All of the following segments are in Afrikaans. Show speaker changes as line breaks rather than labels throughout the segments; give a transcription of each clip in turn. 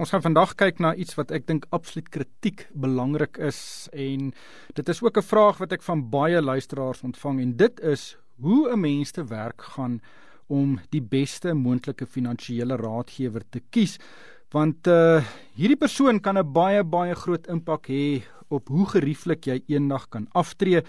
ons gaan vandag kyk na iets wat ek dink absoluut kritiek belangrik is en dit is ook 'n vraag wat ek van baie luisteraars ontvang en dit is hoe 'n mens te werk gaan om die beste moontlike finansiële raadgewer te kies want uh hierdie persoon kan 'n baie baie groot impak hê op hoe gerieflik jy eendag kan aftree.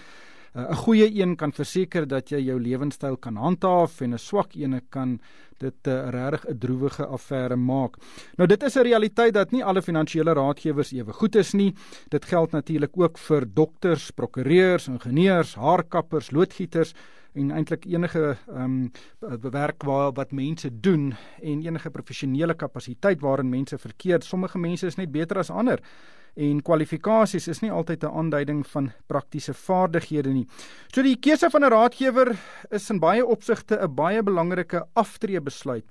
Uh, 'n Goeie een kan verseker dat jy jou lewenstyl kan handhaaf en 'n swak een kan dit 'n uh, regtig 'n droewige affære maak. Nou dit is 'n realiteit dat nie alle finansiële raadgewers ewe goed is nie. Dit geld natuurlik ook vir dokters, prokureurs, ingenieurs, haarkappers, loodgieters en eintlik enige ehm um, werk waar wat mense doen en enige professionele kapasiteit waarin mense verkeer. Sommige mense is net beter as ander en kwalifikasies is nie altyd 'n aanduiding van praktiese vaardighede nie. So die keuse van 'n raadgewer is in baie opsigte 'n baie belangrike aftreebesluit.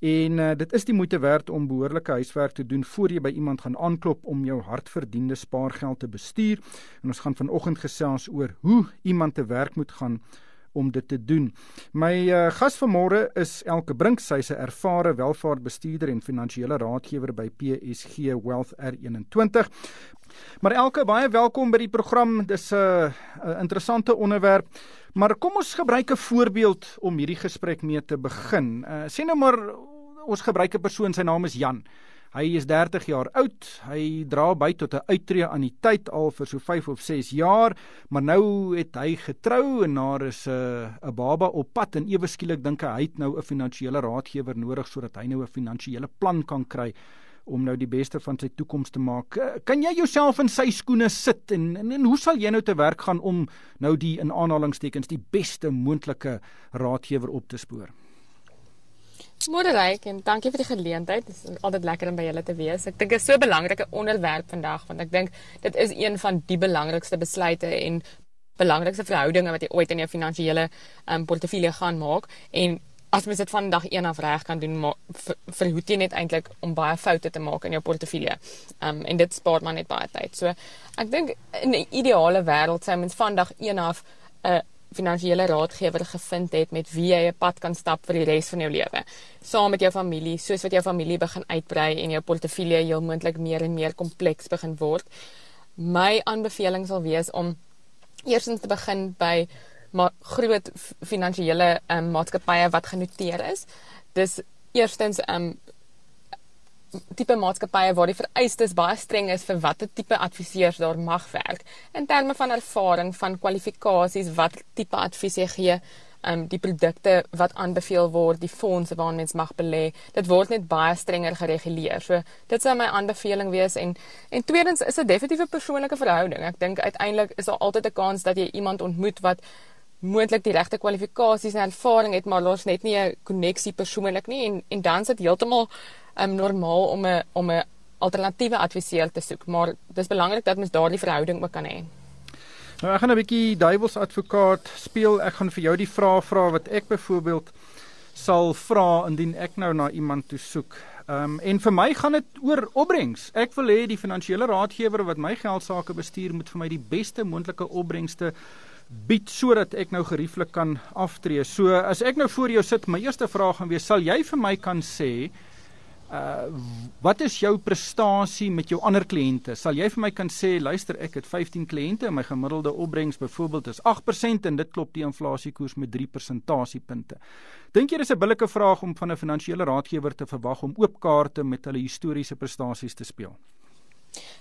En uh, dit is die moeite werd om behoorlike huiswerk te doen voor jy by iemand gaan aanklop om jou hardverdiende spaargeld te bestuur. En ons gaan vanoggend gesels oor hoe iemand te werk moet gaan om dit te doen. My uh, gas vanmôre is Elke Brink, sy's 'n ervare welvaartbestuurder en finansiële raadgewer by PSG Wealth R21. Maar Elke, baie welkom by die program. Dis 'n uh, 'n interessante onderwerp. Maar kom ons gebruik 'n voorbeeld om hierdie gesprek mee te begin. Uh, sê nou maar ons gebruik 'n persoon, sy naam is Jan. Hy is 30 jaar oud. Hy dra by tot 'n uittreë aan die tyd al vir so 5 of 6 jaar, maar nou het hy getrou en daar is 'n uh, 'n baba op pad en ewe skielik dink hy hy het nou 'n finansiële raadgewer nodig sodat hy nou 'n finansiële plan kan kry om nou die beste van sy toekoms te maak. Eh, kan jy jouself in sy skoene sit en, en en hoe sal jy nou te werk gaan om nou die in aanhalingstekens die beste moontlike raadgewer op te spoor?
Môre ryk en dankie vir die geleentheid. Dit is altyd lekker om by julle te wees. Ek dink dit is so 'n belangrike onderwerp vandag want ek dink dit is een van die belangrikste besluite en belangrikste verhoudinge wat jy ooit in jou finansiële um, portefeulje gaan maak en as mens dit van dag 1 af reg kan doen, verhoed jy net eintlik om baie foute te maak in jou portefeulje. Um en dit spaar maar net baie tyd. So ek dink in 'n ideale wêreld sou mens van dag 1 af 'n uh, finansiële raadgewer gevind het met wie jy 'n pad kan stap vir die res van jou lewe. Saam met jou familie, soos wat jou familie begin uitbrei en jou portefeulje heel moontlik meer en meer kompleks begin word. My aanbeveling sal wees om eersins te begin by groot finansiële um, maatskappye wat genoteer is. Dis eerstens 'n um, tipe maatskappye waar die vereistes baie streng is vir watter tipe adviseurs daar mag werk. In terme van ervaring van kwalifikasies wat tipe advies jy gee um die produkte wat aanbeveel word die fondse waarin mens mag belê dit word net baie strenger gereguleer. So dit sou my aanbeveling wees. En en tweedens is 'n definitiewe persoonlike verhouding. Ek dink uiteindelik is daar altyd 'n kans dat jy iemand ontmoet wat moontlik die regte kwalifikasies en ervaring het maar los net nie 'n koneksie persoonlik nie. En en dan sit heeltemal um, normaal om 'n om 'n alternatiewe adviseur te soek, maar dis belangrik dat mens daardie verhouding ook kan hê.
Nou ek gaan 'n bietjie duiwels advokaat speel. Ek gaan vir jou die vrae vra wat ek byvoorbeeld sal vra indien ek nou na iemand toe soek. Ehm um, en vir my gaan dit oor opbrengs. Ek wil hê die finansiële raadgewer wat my geld sake bestuur moet vir my die beste moontlike opbrengste bied sodat ek nou gerieflik kan aftree. So as ek nou voor jou sit, my eerste vraag gaan wees, sal jy vir my kan sê Uh wat is jou prestasie met jou ander kliënte? Sal jy vir my kan sê, luister, ek het 15 kliënte en my gemiddelde opbrengs byvoorbeeld is 8% en dit klop die inflasiekoers met 3 persentasiepunte. Dink jy dis 'n billike vraag om van 'n finansiële raadgewer te verwag om oop kaarte met hulle historiese prestasies te speel?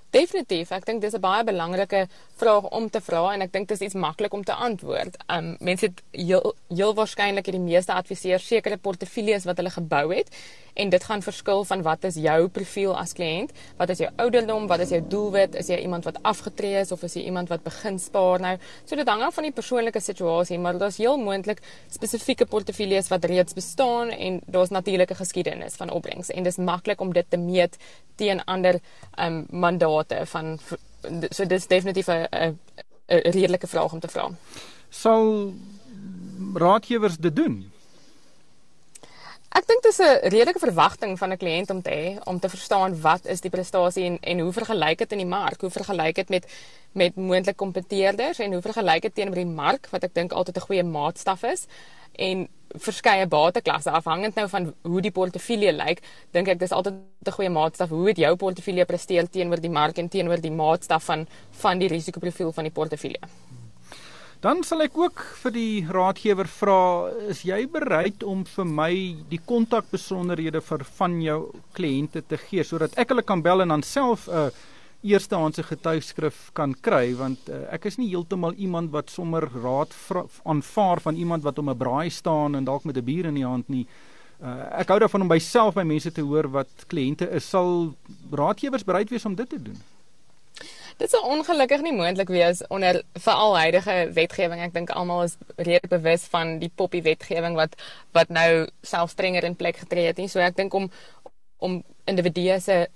Definitief, ek dink dis 'n baie belangrike vraag om te vra en ek dink dit is iets maklik om te antwoord. Um mense het heel, heel waarskynlik die meeste adviseurs sekere portefeuilles wat hulle gebou het en dit gaan verskil van wat is jou profiel as kliënt, wat is jou ouderdom, wat is jou doelwit, is jy iemand wat afgetree is of is jy iemand wat begin spaar nou? So dit hang af van die persoonlike situasie, maar daar's heel moontlik spesifieke portefeuilles wat reeds bestaan en daar's natuurlike geskiedenis van opbrengs en dis maklik om dit te meet teen ander um mandate van so dis definitief 'n 'n redelike vraag om te vra.
Sal raadgewers dit doen?
Ek dink dis 'n redelike verwagting van 'n kliënt om te hê om te verstaan wat is die prestasie en en hoe vergelyk dit in die mark? Hoe vergelyk dit met met moontlike kompeteerders en hoe vergelyk dit teenoor die mark wat ek dink altyd 'n goeie maatstaf is? En verskeie bateklasse afhangend nou van hoe die portefeulje lyk, dink ek dis altyd 'n goeie maatstaf hoe het jou portefeulje presteer teenoor die mark en teenoor die maatstaf van van die risikoprofiel van die portefeulje.
Dan sal ek ook vir die raadgewer vra, is jy bereid om vir my die kontakbesonderhede vir van jou kliënte te gee sodat ek hulle kan bel en dan self 'n uh, eerstehandse getuigskrif kan kry want uh, ek is nie heeltemal iemand wat sommer raad aanvaar van iemand wat om 'n braai staan en dalk met 'n bier in die hand nie. Uh, ek hou daarvan om myself by mense te hoor wat kliënte is. Sal raadgewers bereid wees om dit te doen?
Dit sou ongelukkig nie moontlik wees onder veral huidige wetgewing. Ek dink almal is redelik bewus van die poppie wetgewing wat wat nou self strenger in plek getree het nie. So ek dink om om individue se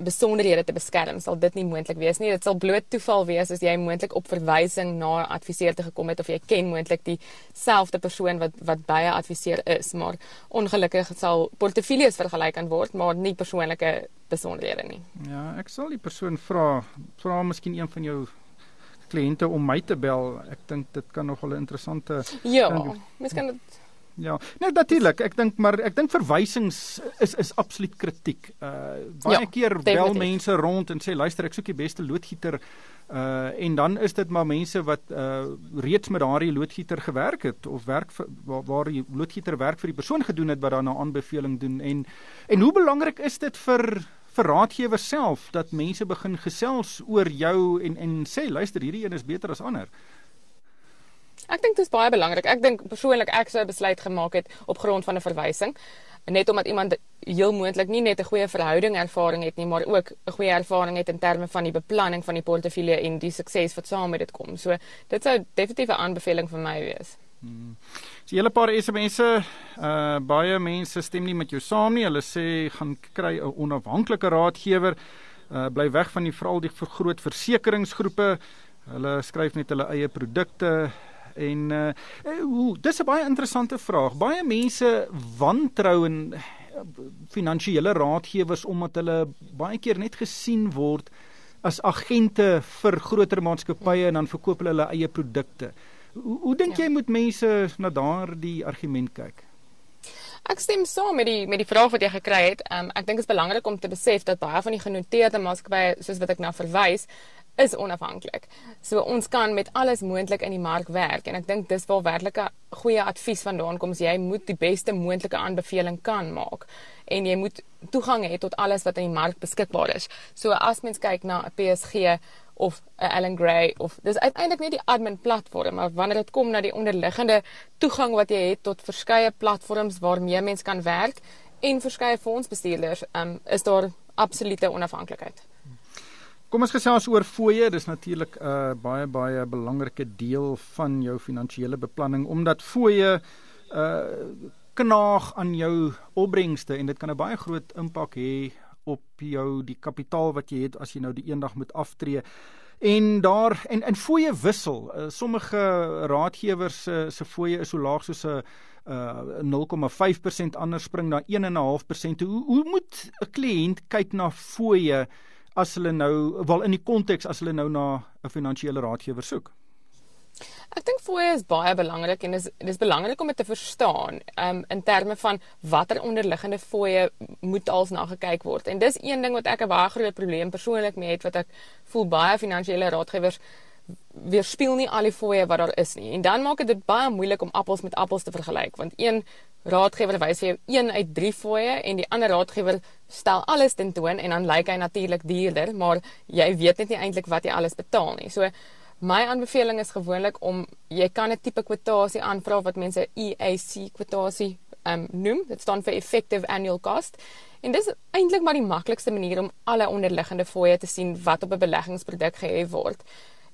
besonderhede te beskerm, sal dit nie moontlik wees nie. Dit sal bloot toeval wees as jy moontlik op verwysing na 'n adviseur te gekom het of jy ken moontlik dieselfde persoon wat wat by 'n adviseur is, maar ongelukkig sal portefeuilles vergelyk kan word, maar nie persoonlike besonderhede nie.
Ja, ek sal die persoon vra, vra miskien een van jou kliënte om my te bel. Ek dink dit kan nogal 'n interessante
Ja, miskien dit
Ja, nou natuurlik. Ek dink maar ek dink verwysings is is absoluut kritiek. Uh baie ja, keer bel mense rond en sê luister, ek soek die beste loodgieter. Uh en dan is dit maar mense wat uh reeds met daardie loodgieter gewerk het of werk vir, waar, waar die loodgieter werk vir die persoon gedoen het wat daarna aanbeveling doen en en hoe belangrik is dit vir vir raadgewers self dat mense begin gesels oor jou en en sê luister, hierdie een is beter as ander.
Ek dink dit is baie belangrik. Ek dink persoonlik ek sou 'n besluit gemaak het op grond van 'n verwysing. Net omdat iemand heel moontlik nie net 'n goeie verhouding ervaring het nie, maar ook 'n goeie ervaring het in terme van die beplanning van die portefeulje en die sukses wat saam met dit kom. So dit sou definitief 'n aanbeveling vir my wees.
Hmm. Die hele paar SMS'e, uh baie mense stem nie met jou saam nie. Hulle sê gaan kry 'n onafhanklike raadgewer. Uh bly weg van die veral die groot versekeringsgroepe. Hulle skryf net hulle eie produkte En uh hoe dis 'n baie interessante vraag. Baie mense wantrou in uh, finansiële raadgewers omdat hulle baie keer net gesien word as agente vir groter maatskappye en dan verkoop hulle hulle eie produkte. Hoe, hoe dink ja. jy moet mense na daardie argument kyk?
Ek stem saam met die met die vraag wat jy gekry het. Um, ek dink dit is belangrik om te besef dat baie van die genoteerde maatskappye soos wat ek nou verwys, is onafhanklik. So ons kan met alles moontlik in die mark werk en ek dink dis waar werklike goeie advies vandaan kom. Jy moet die beste moontlike aanbeveling kan maak en jy moet toegang hê tot alles wat in die mark beskikbaar is. So as mens kyk na 'n PSG of 'n Allen Gray of dis uiteindelik nie die admin platform maar wanneer dit kom na die onderliggende toegang wat jy het tot verskeie platforms waarmee mens kan werk en verskeie fondsbestuurders, um, is daar absolute onafhanklikheid.
Kom ons gesels oor fooie. Dis natuurlik 'n uh, baie baie belangrike deel van jou finansiële beplanning omdat fooie uh knaag aan jou opbrengste en dit kan 'n baie groot impak hê op jou die kapitaal wat jy het as jy nou die eendag moet aftree. En daar en in fooie wissel. Uh, sommige raadgewers se uh, se fooie is so laag soos 'n uh 0,5% anders spring na 1.5%. Hoe hoe moet 'n kliënt kyk na fooie? As hulle nou wel in die konteks as hulle nou na 'n finansiële raadgewer soek?
Ek dink fooie is baie belangrik en dis dis belangrik om dit te verstaan um, in terme van watter onderliggende fooie moet als na gekyk word. En dis een ding wat ek 'n baie groot probleem persoonlik mee het wat ek voel baie finansiële raadgewers weerspieël nie al die fooie wat daar is nie. En dan maak dit baie moeilik om appels met appels te vergelyk want een raadgewer wys vir jou 1 uit 3 fooie en die ander raadgewer stel alles ten toon en dan lyk hy natuurlik duurder, maar jy weet net nie eintlik wat jy alles betaal nie. So my aanbeveling is gewoonlik om jy kan 'n tipe kwotasie aanvra wat mense EAC kwotasie um, noem. Dit staan vir effective annual cost. En dis eintlik maar die maklikste manier om alle onderliggende fooie te sien wat op 'n beleggingsproduk gehef word.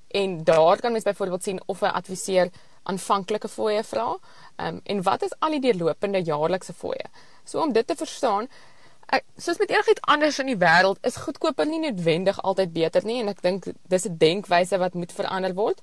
En daar kan mens byvoorbeeld sien of 'n adviseur aanvanklike fooie vra. Ehm um, en wat is al die deurlopende jaarlikse fooie? So om dit te verstaan, ek soos met enigiets anders in die wêreld is goedkoper nie noodwendig altyd beter nie en ek dink dis 'n denkwyse wat moet verander word.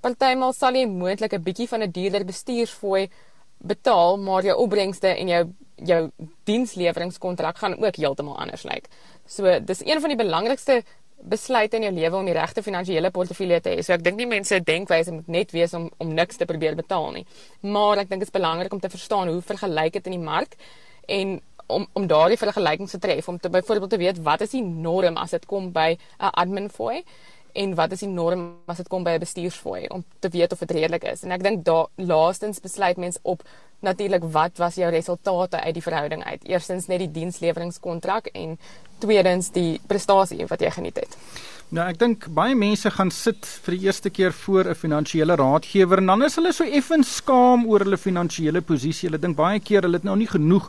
Partymal sal jy moontlik 'n bietjie van 'n duurder bestuursfooi betaal, maar jou opbrengste en jou jou diensleweringskontrak gaan ook heeltemal anders lyk. So dis een van die belangrikste besluit in jou lewe om die regte finansiële portefeulje te hê. So ek dink nie mense denkwyse moet net wees om om niks te probeer betaal nie. Maar ek dink dit is belangrik om te verstaan hoe vergelyk dit in die mark en om om daardie vergelykings te tref om te byvoorbeeld te weet wat is die norm as dit kom by 'n admin fooi en wat is die norm as dit kom by 'n bestuursfooi om te weet of dit redelik is. En ek dink daar laastens besluit mens op natuurlik wat was jou resultate uit die verhouding uit. Eerstens net die diensleweringskontrak en tweedens die prestasie wat jy geniet het.
Nou ek dink baie mense gaan sit vir die eerste keer voor 'n finansiële raadgewer en dan is hulle so effens skaam oor hulle finansiële posisie. Hulle dink baie keer hulle het nou nie genoeg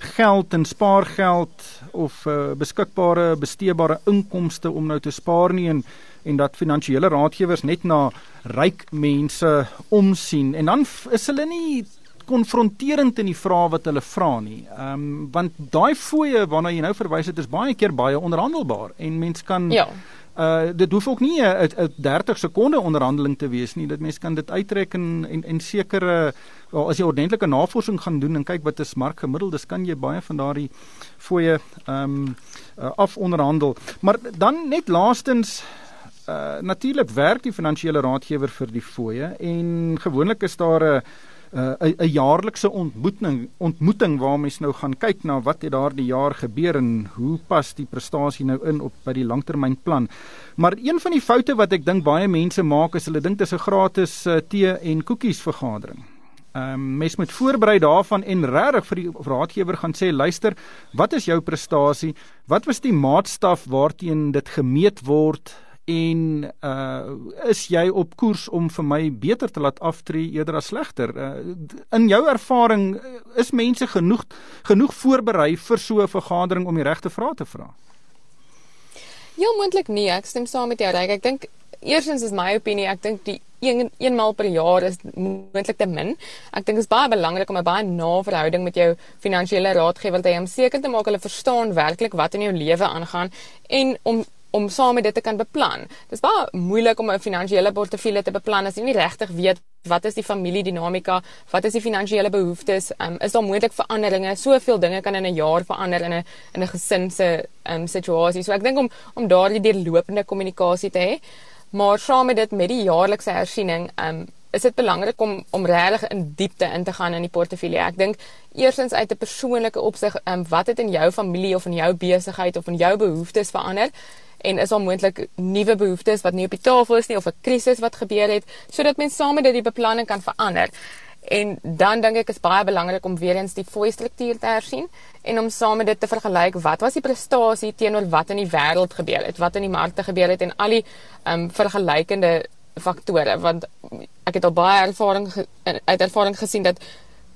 geld en spaargeld of uh, beskikbare besteedbare inkomste om nou te spaar nie en en dat finansiële raadgewers net na ryk mense omsien en dan is hulle nie konfronterend in die vrae wat hulle vra nie. Ehm um, want daai fooie waarna jy nou verwys het is baie keer baie onderhandelbaar en mens kan
Ja.
Uh dit hoef ook nie 'n 30 sekonde onderhandeling te wees nie. Dit mense kan dit uittrek en en, en sekere wel as jy ordentlike navorsing gaan doen en kyk wat is markgemiddeldes kan jy baie van daardie fooie ehm um, uh, af onderhandel. Maar dan net laastens uh natuurlik werk die finansiële raadgewer vir die fooie en gewoonlik is daar 'n uh, 'n jaarlikse ontmoeting ontmoeting waar mens nou gaan kyk na wat het daardie jaar gebeur en hoe pas die prestasie nou in op by die langtermynplan. Maar een van die foute wat ek dink baie mense maak is hulle dink dit is 'n gratis uh, tee en koekies vergadering. Ehm um, mens moet voorberei daarvan en regtig vir die raadgewer gaan sê luister, wat is jou prestasie? Wat was die maatstaf waarteen dit gemeet word? En uh is jy op koers om vir my beter te laat aftree eerder as slegter? Uh, in jou ervaring is mense genoeg genoeg voorberei vir so 'n vergadering om die regte vrae te vra?
Heel moontlik nie. Ek stem saam met jou, Ryk. Ek dink eerstens is my opinie, ek dink die een eenmaal per jaar is moontlik te min. Ek dink dit is baie belangrik om 'n baie na verhouding met jou finansiële raadgewer te hê om seker te maak hulle verstaan werklik wat in jou lewe aangaan en om om saam met dit te kan beplan. Dit is baie moeilik om 'n finansiële portefeulje te beplan as jy nie regtig weet wat is die familiedinamika, wat is die finansiële behoeftes, um, is daar moontlik veranderinge? Soveel dinge kan in 'n jaar verander in 'n in 'n gesin se um, situasie. So ek dink om om daardie deurlopende kommunikasie te hê, maar saam met dit met die jaarlikse hersiening, um, is dit belangrik om om regtig in diepte in te gaan in die portefeulje. Ek dink eerstens uit 'n persoonlike opsig, um, wat het in jou familie of in jou besigheid of in jou behoeftes verander? En is daar moontlik nuwe behoeftes wat nie op die tafel is nie of 'n krisis wat gebeur het sodat mense saam met dit die beplanning kan verander. En dan dink ek is baie belangrik om weer eens die fooi struktuur te hersien en om saam met dit te vergelyk wat was die prestasie teenoor wat in die wêreld gebeur het, wat in die markte gebeur het en al die um, vergelykende faktore want ek het al baie ervaring uit ervaring gesien dat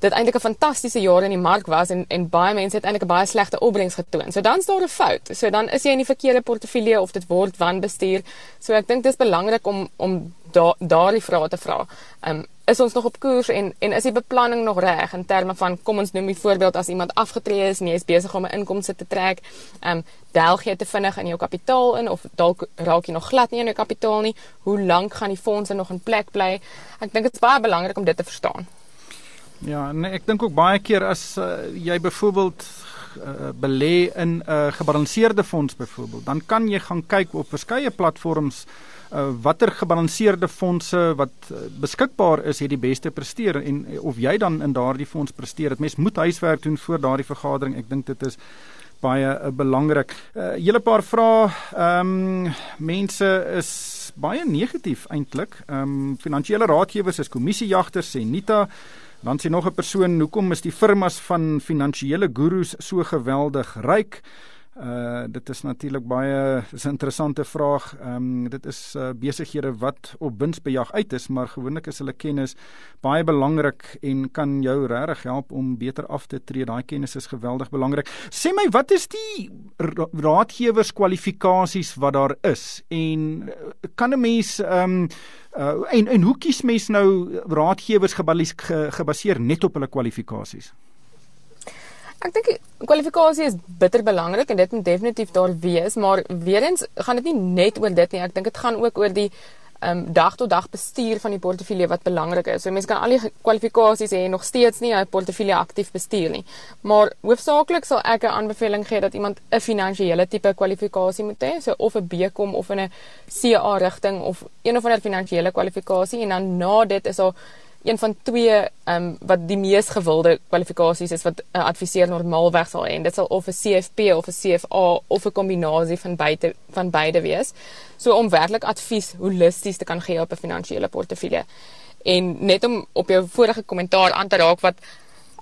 dit eintlik 'n fantastiese jaar in die mark was en en baie mense het eintlik 'n baie slegte opbrengs getoon. So dan is daar 'n fout. So dan is jy in die verkeerde portefeulje of dit word wanbestuur. So ek dink dit is belangrik om om da, daardie vrae te vra. Um, is ons nog op koers en en is die beplanning nog reg in terme van kom ons noem 'n voorbeeld as iemand afgetree is en jy is besig om 'n inkomste te trek, ehm um, delg jy te vinnig in jou kapitaal in of dalk raak jy nog glad nie in jou kapitaal nie. Hoe lank gaan die fondse nog in plek bly? Ek dink dit is baie belangrik om dit te verstaan.
Ja, nee, ek dink ook baie keer as uh, jy byvoorbeeld uh, belê in 'n uh, gebalanseerde fonds byvoorbeeld, dan kan jy gaan kyk op verskeie platforms uh, watter gebalanseerde fondse wat uh, beskikbaar is het die beste presteer en of jy dan in daardie fonds presteer. Dit mens moet huiswerk doen voor daardie vergadering. Ek dink dit is baie uh, belangrik. 'n uh, Hele paar vrae. Ehm um, mense is baie negatief eintlik. Ehm um, finansiële raadgewers is kommissiejagters sê Nita Dan sê nog 'n persoon, hoekom is die firmas van finansiële gurus so geweldig ryk? Uh dit is natuurlik baie is 'n interessante vraag. Ehm um, dit is uh, besighede wat op winsbejag uit is, maar gewoonlik is hulle kennis baie belangrik en kan jou regtig help om beter af te tree. Daai kennis is geweldig belangrik. Sê my, wat is die raadgewers kwalifikasies wat daar is en uh, kan 'n mens ehm um, uh, en en hoe kies mens nou raadgewers gebaseer net op hulle kwalifikasies?
Ek dink kwalifikasie is bitter belangrik en dit moet definitief daar wees, maar weer eens gaan dit nie net oor dit nie. Ek dink dit gaan ook oor die um dag tot dag bestuur van die portefeulje wat belangrik is. So mense kan al die kwalifikasies hê nog steeds nie 'n portefeulje aktief bestuur nie. Maar hoofsaaklik sal ek 'n aanbeveling gee dat iemand 'n finansiële tipe kwalifikasie moet hê, so of 'n BCom of in 'n CA rigting of een of ander finansiële kwalifikasie en dan na dit is daar een van twee ehm um, wat die mees gewilde kwalifikasies is wat 'n uh, adviseur normaalweg sal hê en dit sal of 'n CFP of 'n CFA of 'n kombinasie van beide van beide wees. So om werklik advies holisties te kan gee op 'n finansiële portefeulje. En net om op jou vorige kommentaar aan te raak wat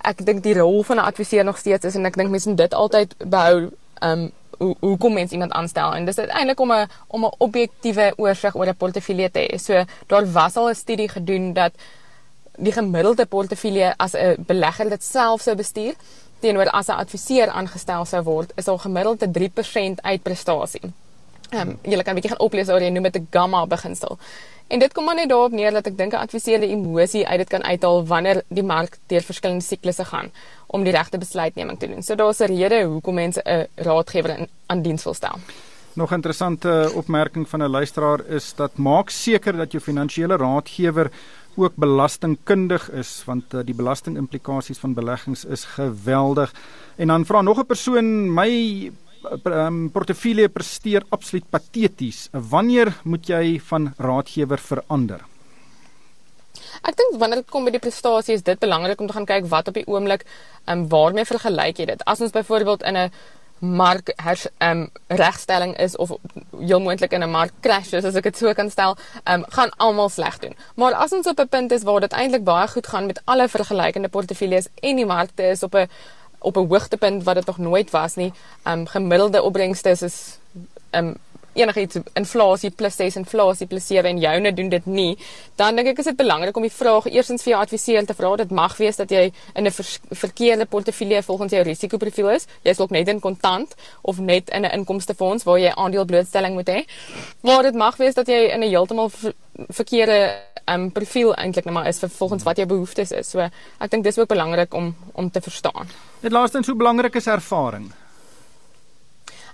ek dink die rol van 'n adviseur nog steeds is en ek dink mense moet dit altyd behou ehm um, hoe hoe kom mens iemand aanstel en dis uiteindelik om 'n om 'n objektiewe oorsig oor 'n portefeulje te hê. So daar was al 'n studie gedoen dat die gemiddelde portefeulje as 'n belegger dit self sou bestuur teenoor as 'n adviseur aangestel sou word, is al gemiddeld 'n 3% uitprestasie. Ehm um, jy kan 'n bietjie gaan oplees oor jy noem dit 'n gamma beginsel. En dit kom maar net daarop neer dat ek dink 'n adviseur die emosie uit dit kan uithaal wanneer die mark deur verskillende siklusse gaan om die regte besluitneming te doen. So daar's 'n rede hoekom mense 'n raadgewer aan diens wil stel.
Nog 'n interessante opmerking van 'n luisteraar is dat maak seker dat jou finansiële raadgewer ook belastingkundig is want uh, die belastingimplikasies van beleggings is geweldig. En dan vra nog 'n persoon my um, portefeulje presteer absoluut pateties. Wanneer moet jy van raadgewer verander?
Ek dink wanneer dit kom by die prestasie is dit belangrik om te gaan kyk wat op die oomblik ehm um, waarmee vergelyk jy dit? As ons byvoorbeeld in 'n mark ehm um, regstelling is of heel moontlik in 'n mark crash is as ek dit so kan stel, um, gaan almal sleg doen. Maar as ons op 'n punt is waar dit eintlik baie goed gaan met alle vergelykende portefeuilles en die markte is op 'n op 'n hoogtepunt wat dit nog nooit was nie, um, gemiddelde opbrengste is ehm um, enigiets inflasie plus 6 inflasie plus 7 en joune doen dit nie, dan dink ek is dit belangrik om die vraag eersins vir jou adviseur te vra. Dit mag wees dat jy in 'n verkeerde portefeulje volgens jou risikoprofiel is. Jy's dalk net in kontant of net in 'n inkomstefonds waar jy aandeleblootstelling moet hê. Maar dit mag wees dat jy in 'n heeltemal ver verkeerde um, profiel eintlik net maar is vir volgens wat jou behoeftes is. So ek dink dis ook belangrik om om te verstaan.
Dit laaste en so belangrik is ervaring.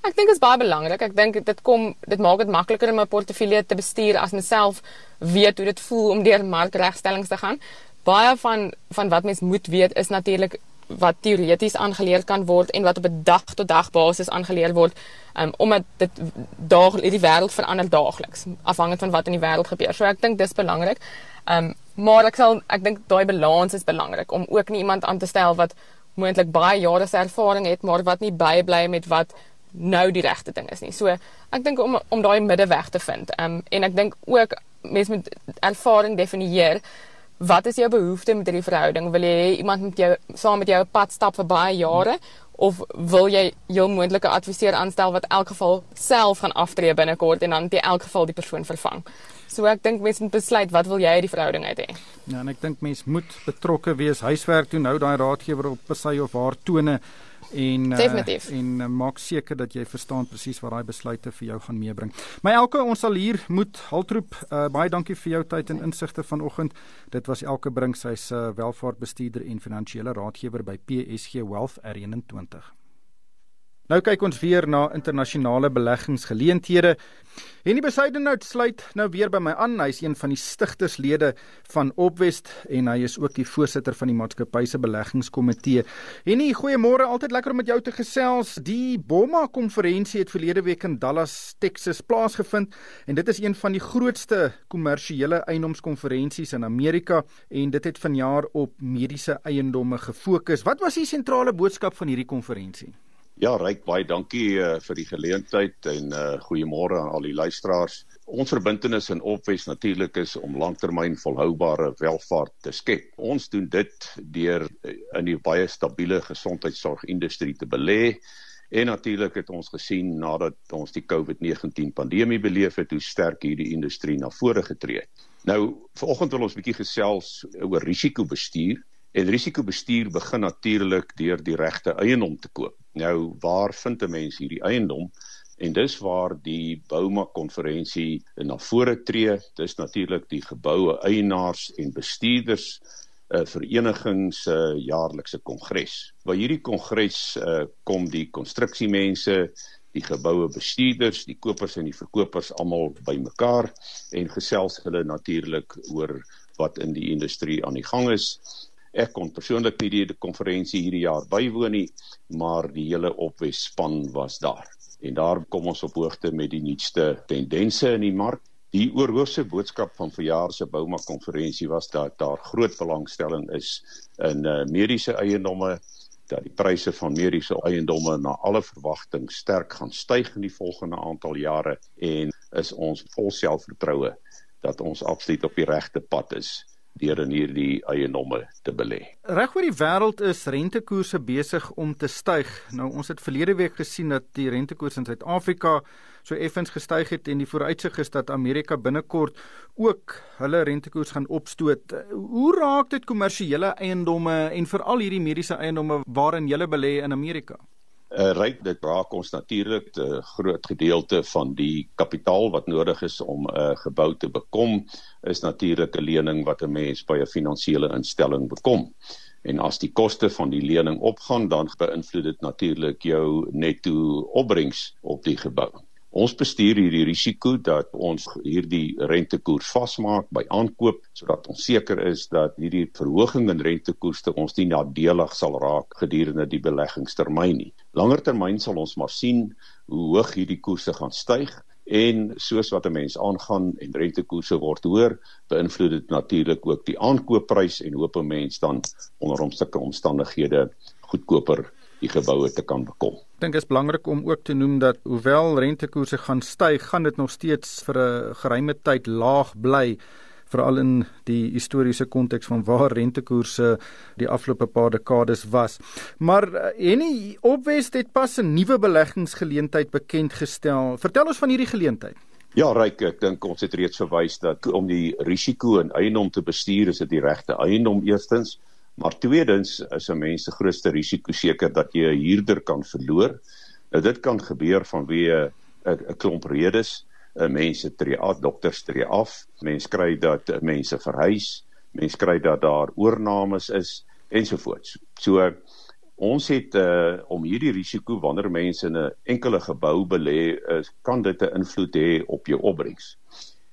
Ek dink dit is baie belangrik. Ek dink dit kom dit maak dit makliker om 'n portefeulje te bestuur as mens self weet hoe dit voel om deur markregstellings te gaan. Baie van van wat mens moet weet is natuurlik wat teoreties aangeleer kan word en wat op 'n dag tot dag basis aangeleer word um, omdat dit daag die wêreld verander daagliks afhangend van wat in die wêreld gebeur. So ek dink dis belangrik. Um, maar ek sal ek dink daai balans is belangrik om ook nie iemand aan te stel wat moontlik baie jare se ervaring het maar wat nie bybly met wat nou die regte ding is nie. So ek dink om om daai middeweg te vind. Ehm um, en ek dink ook mense moet ervaring definieer. Wat is jou behoefte met hierdie verhouding? Wil jy iemand met jou saam met jou pad stap vir baie jare of wil jy jou moontlike adviseur aanstel wat elk geval self gaan aftree binnekort en dan in elk geval die persoon vervang? So ek dink mense moet besluit wat wil jy uit die verhouding uit hê.
Ja, en ek dink mense moet betrokke wees, huiswerk doen, nou daai raadgewer op sy of haar tone en
uh,
en uh, maak seker dat jy verstaan presies wat daai besluite vir jou gaan meebring. My Elke, ons sal hier moet haltroep. Uh, baie dankie vir jou tyd en insigte vanoggend. Dit was Elke Brink, sy's 'n uh, welvaartbestuurder en finansiële raadgewer by PSG Wealth R21. Nou kyk ons weer na internasionale beleggingsgeleenthede. Henny Besidenhout sluit nou weer by my aan. Hy's een van die stigterslede van Opwest en hy is ook die voorsitter van die maatskappy se beleggingskomitee. Henny, goeiemôre. Altyd lekker om met jou te gesels. Die BOMA konferensie het verlede week in Dallas, Texas plaasgevind en dit is een van die grootste kommersiële eiendomskonferensies in Amerika en dit het vanjaar op mediese eiendomme gefokus. Wat was die sentrale boodskap van hierdie konferensie?
Ja, Ryk, baie dankie uh, vir die geleentheid en uh, goeiemôre aan al die luisteraars. Ons verbintenis in Opwes natuurlik is om langtermyn volhoubare welvaart te skep. Ons doen dit deur uh, in die baie stabiele gesondheidsorgindustrie te belê. En natuurlik het ons gesien nadat ons die COVID-19 pandemie beleef het, hoe sterk hierdie industrie na vore getree het. Nou, vanoggend wil ons 'n bietjie gesels oor risikobestuur. En risikobestuur begin natuurlik deur die regte eiendom te koop. Nou waar vind 'n mens hierdie eiendom? En dis waar die Bouma konferensie na vore tree. Dis natuurlik die geboue eienaars en bestuurders uh, vereniging se uh, jaarlikse kongres. By hierdie kongres uh, kom die konstruksiemense, die geboue bestuurders, die kopers en die verkopers almal bymekaar en gesels hulle natuurlik oor wat in die industrie aan die gang is. Ek kon persoonlik nie die konferensie hierdie jaar bywoon nie, maar die hele opwes span was daar. En daar kom ons op hoogte met die nuutste tendense in die mark. Die oorhoofse boodskap van verjaar se Bouma konferensie was dat daar groot belangstelling is in uh, mediese eiendomme dat die pryse van mediese eiendomme na alle verwagting sterk gaan styg in die volgende aantal jare en is ons vol selfvertroue dat ons absoluut op die regte pad is deur in hierdie eiendomme te belê.
Reg oor die wêreld is rentekoerse besig om te styg. Nou ons het verlede week gesien dat die rentekoers in Suid-Afrika so effens gestyg het en die vooruitsig is dat Amerika binnekort ook hulle rentekoers gaan opstoot. Hoe raak dit kommersiële eiendomme en veral hierdie mediese eiendomme waarin jy belê in Amerika?
Uh, ryk dit raak ons natuurlik 'n uh, groot gedeelte van die kapitaal wat nodig is om 'n uh, gebou te bekom is natuurlik 'n lening wat 'n mens by 'n finansiële instelling bekom. En as die koste van die lening opgaan, dan beïnvloed dit natuurlik jou netto opbrengs op die gebou. Ons bestuur hierdie risiko dat ons hierdie rentekoers vasmaak by aankoop sodat ons seker is dat hierdie verhoging in rentekoerse ons nie nadelig sal raak gedurende die beleggingstermyn nie. Langer termyn sal ons maar sien hoe hoog hierdie koerse gaan styg en soos wat 'n mens aangaan en rentekoerse word hoër, beïnvloed dit natuurlik ook die aankoopprys en hoop 'n mens dan onder omstandighede goedkoper die geboue te kan bekom.
Ek dink dit is belangrik om ook te noem dat hoewel rentekoerse gaan styg, gaan dit nog steeds vir 'n geruime tyd laag bly veral in die historiese konteks van waar rentekoerse die afgelope paar dekades was. Maar eh, opwes het pas 'n nuwe beleggingsgeleentheid bekend gestel. Vertel ons van hierdie geleentheid.
Ja, ryk, ek dink ons het reeds verwys dat om die risiko in eiendom te bestuur, is dit die regte eiendom eerstens. Maar tweedens is 'n mens se grootste risiko seker dat jy 'n huurder kan verloor. Nou dit kan gebeur vanweë 'n klomp redes. Mense tree af, dokters tree af, mense kry dat mense verhuis, mense kry dat daar oornames is ensovoorts. So ons het uh, om hierdie risiko wanneer mense in 'n enkele gebou belê, uh, kan dit 'n invloed hê op jou opbrengs.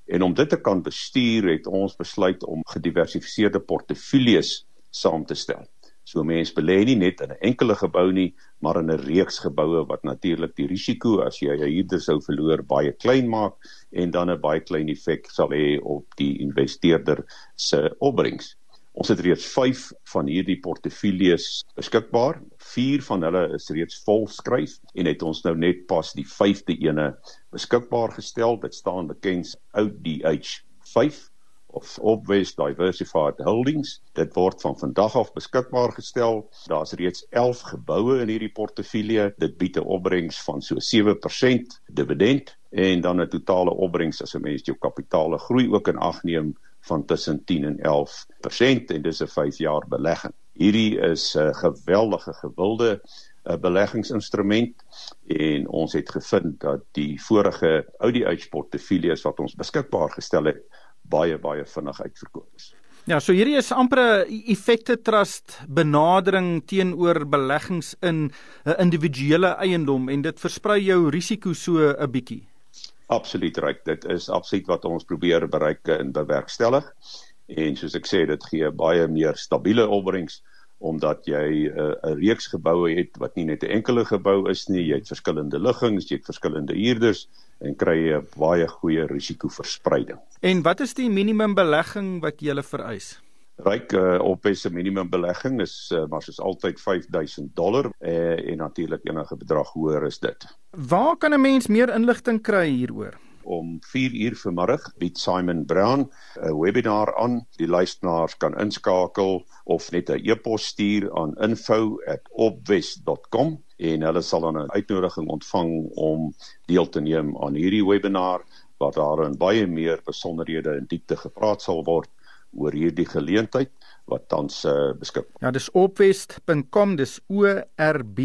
En om dit te kan bestuur, het ons besluit om gediversifiseerde portefeuilles saam te stel. So mense belê nie net in 'n enkele gebou nie, maar in 'n reeks geboue wat natuurlik die risiko as jy 'n huurder sou verloor baie klein maak en dan 'n baie klein effek sal hê op die investeerder se opbrengs. Ons het reeds 5 van hierdie portefeuilles beskikbaar. 4 van hulle is reeds volskryf en het ons nou net pas die 5de ene beskikbaar gestel. Dit staan bekend ODH 5 of Obwest Diversified Holdings. Dit word van vandag af beskikbaar gestel. Daar's reeds 11 geboue in hierdie portefeulje. Dit bied 'n opbrengs van so 7% dividend en dan 'n totale opbrengs as 'n mens jou kapitaal groei ook in ag neem van tussen 10 en 11% en dis 'n 5 jaar belegging. Hierdie is 'n geweldige gewilde 'n uh, beleggingsinstrument en ons het gevind dat die vorige Audi Edge portefeuilles wat ons beskikbaar gestel het baie baie vinnig uitverkoop is.
Ja, so hierdie is amper 'n effekte trust benadering teenoor beleggings in 'n individuele eiendom en dit versprei jou risiko so 'n bietjie.
Absoluut reg. Dit is absoluut wat ons probeer bereik en bewerkstellig. En soos ek sê, dit gee baie meer stabiele opbrengs omdat jy 'n uh, reeks geboue het wat nie net 'n enkele gebou is nie, jy het verskillende liggings, jy het verskillende huurders en kry 'n baie goeie risikoverspreiding.
En wat is die minimum belegging wat jy vereis?
Ryk uh, op is 'n minimum belegging is uh, maar soos altyd 5000 dollar uh, en natuurlik enige bedrag hoër is dit.
Waar kan 'n mens meer inligting kry hieroor?
Om 4 uur vanmiddag bied Simon Brown 'n webinar aan. Die luisteraars kan inskakel of net 'n e-pos stuur aan info@opwest.com en hulle sal dan 'n uitnodiging ontvang om deel te neem aan hierdie webinar waar daar in baie meer besonderhede in diepte gepraat sal word oor hierdie geleentheid wat tans uh, beskik.
Ja, dis opwest.com, dis O R B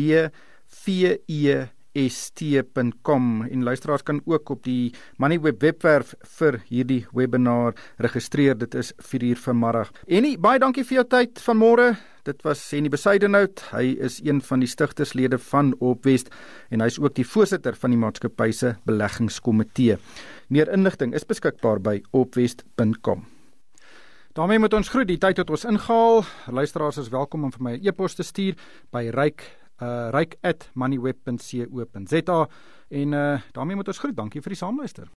V E st.com en luisteraars kan ook op die Moneyweb webwerf vir hierdie webinar registreer. Dit is 4:00 vanmiddag. En baie dankie vir jou tyd vanmôre. Dit was Henny Besuidenhout. Hy is een van die stigterslede van Opwest en hy's ook die voorsitter van die maatskappy se beleggingskomitee. Meer inligting is beskikbaar by opwest.com. daarmee moet ons groet. Die tyd het ons ingehaal. Luisteraars is welkom om vir my 'n e-pos te stuur by ryk uh ryk@moneyweb.co.za en uh daarmee moet ons groet. Dankie vir die saamluister.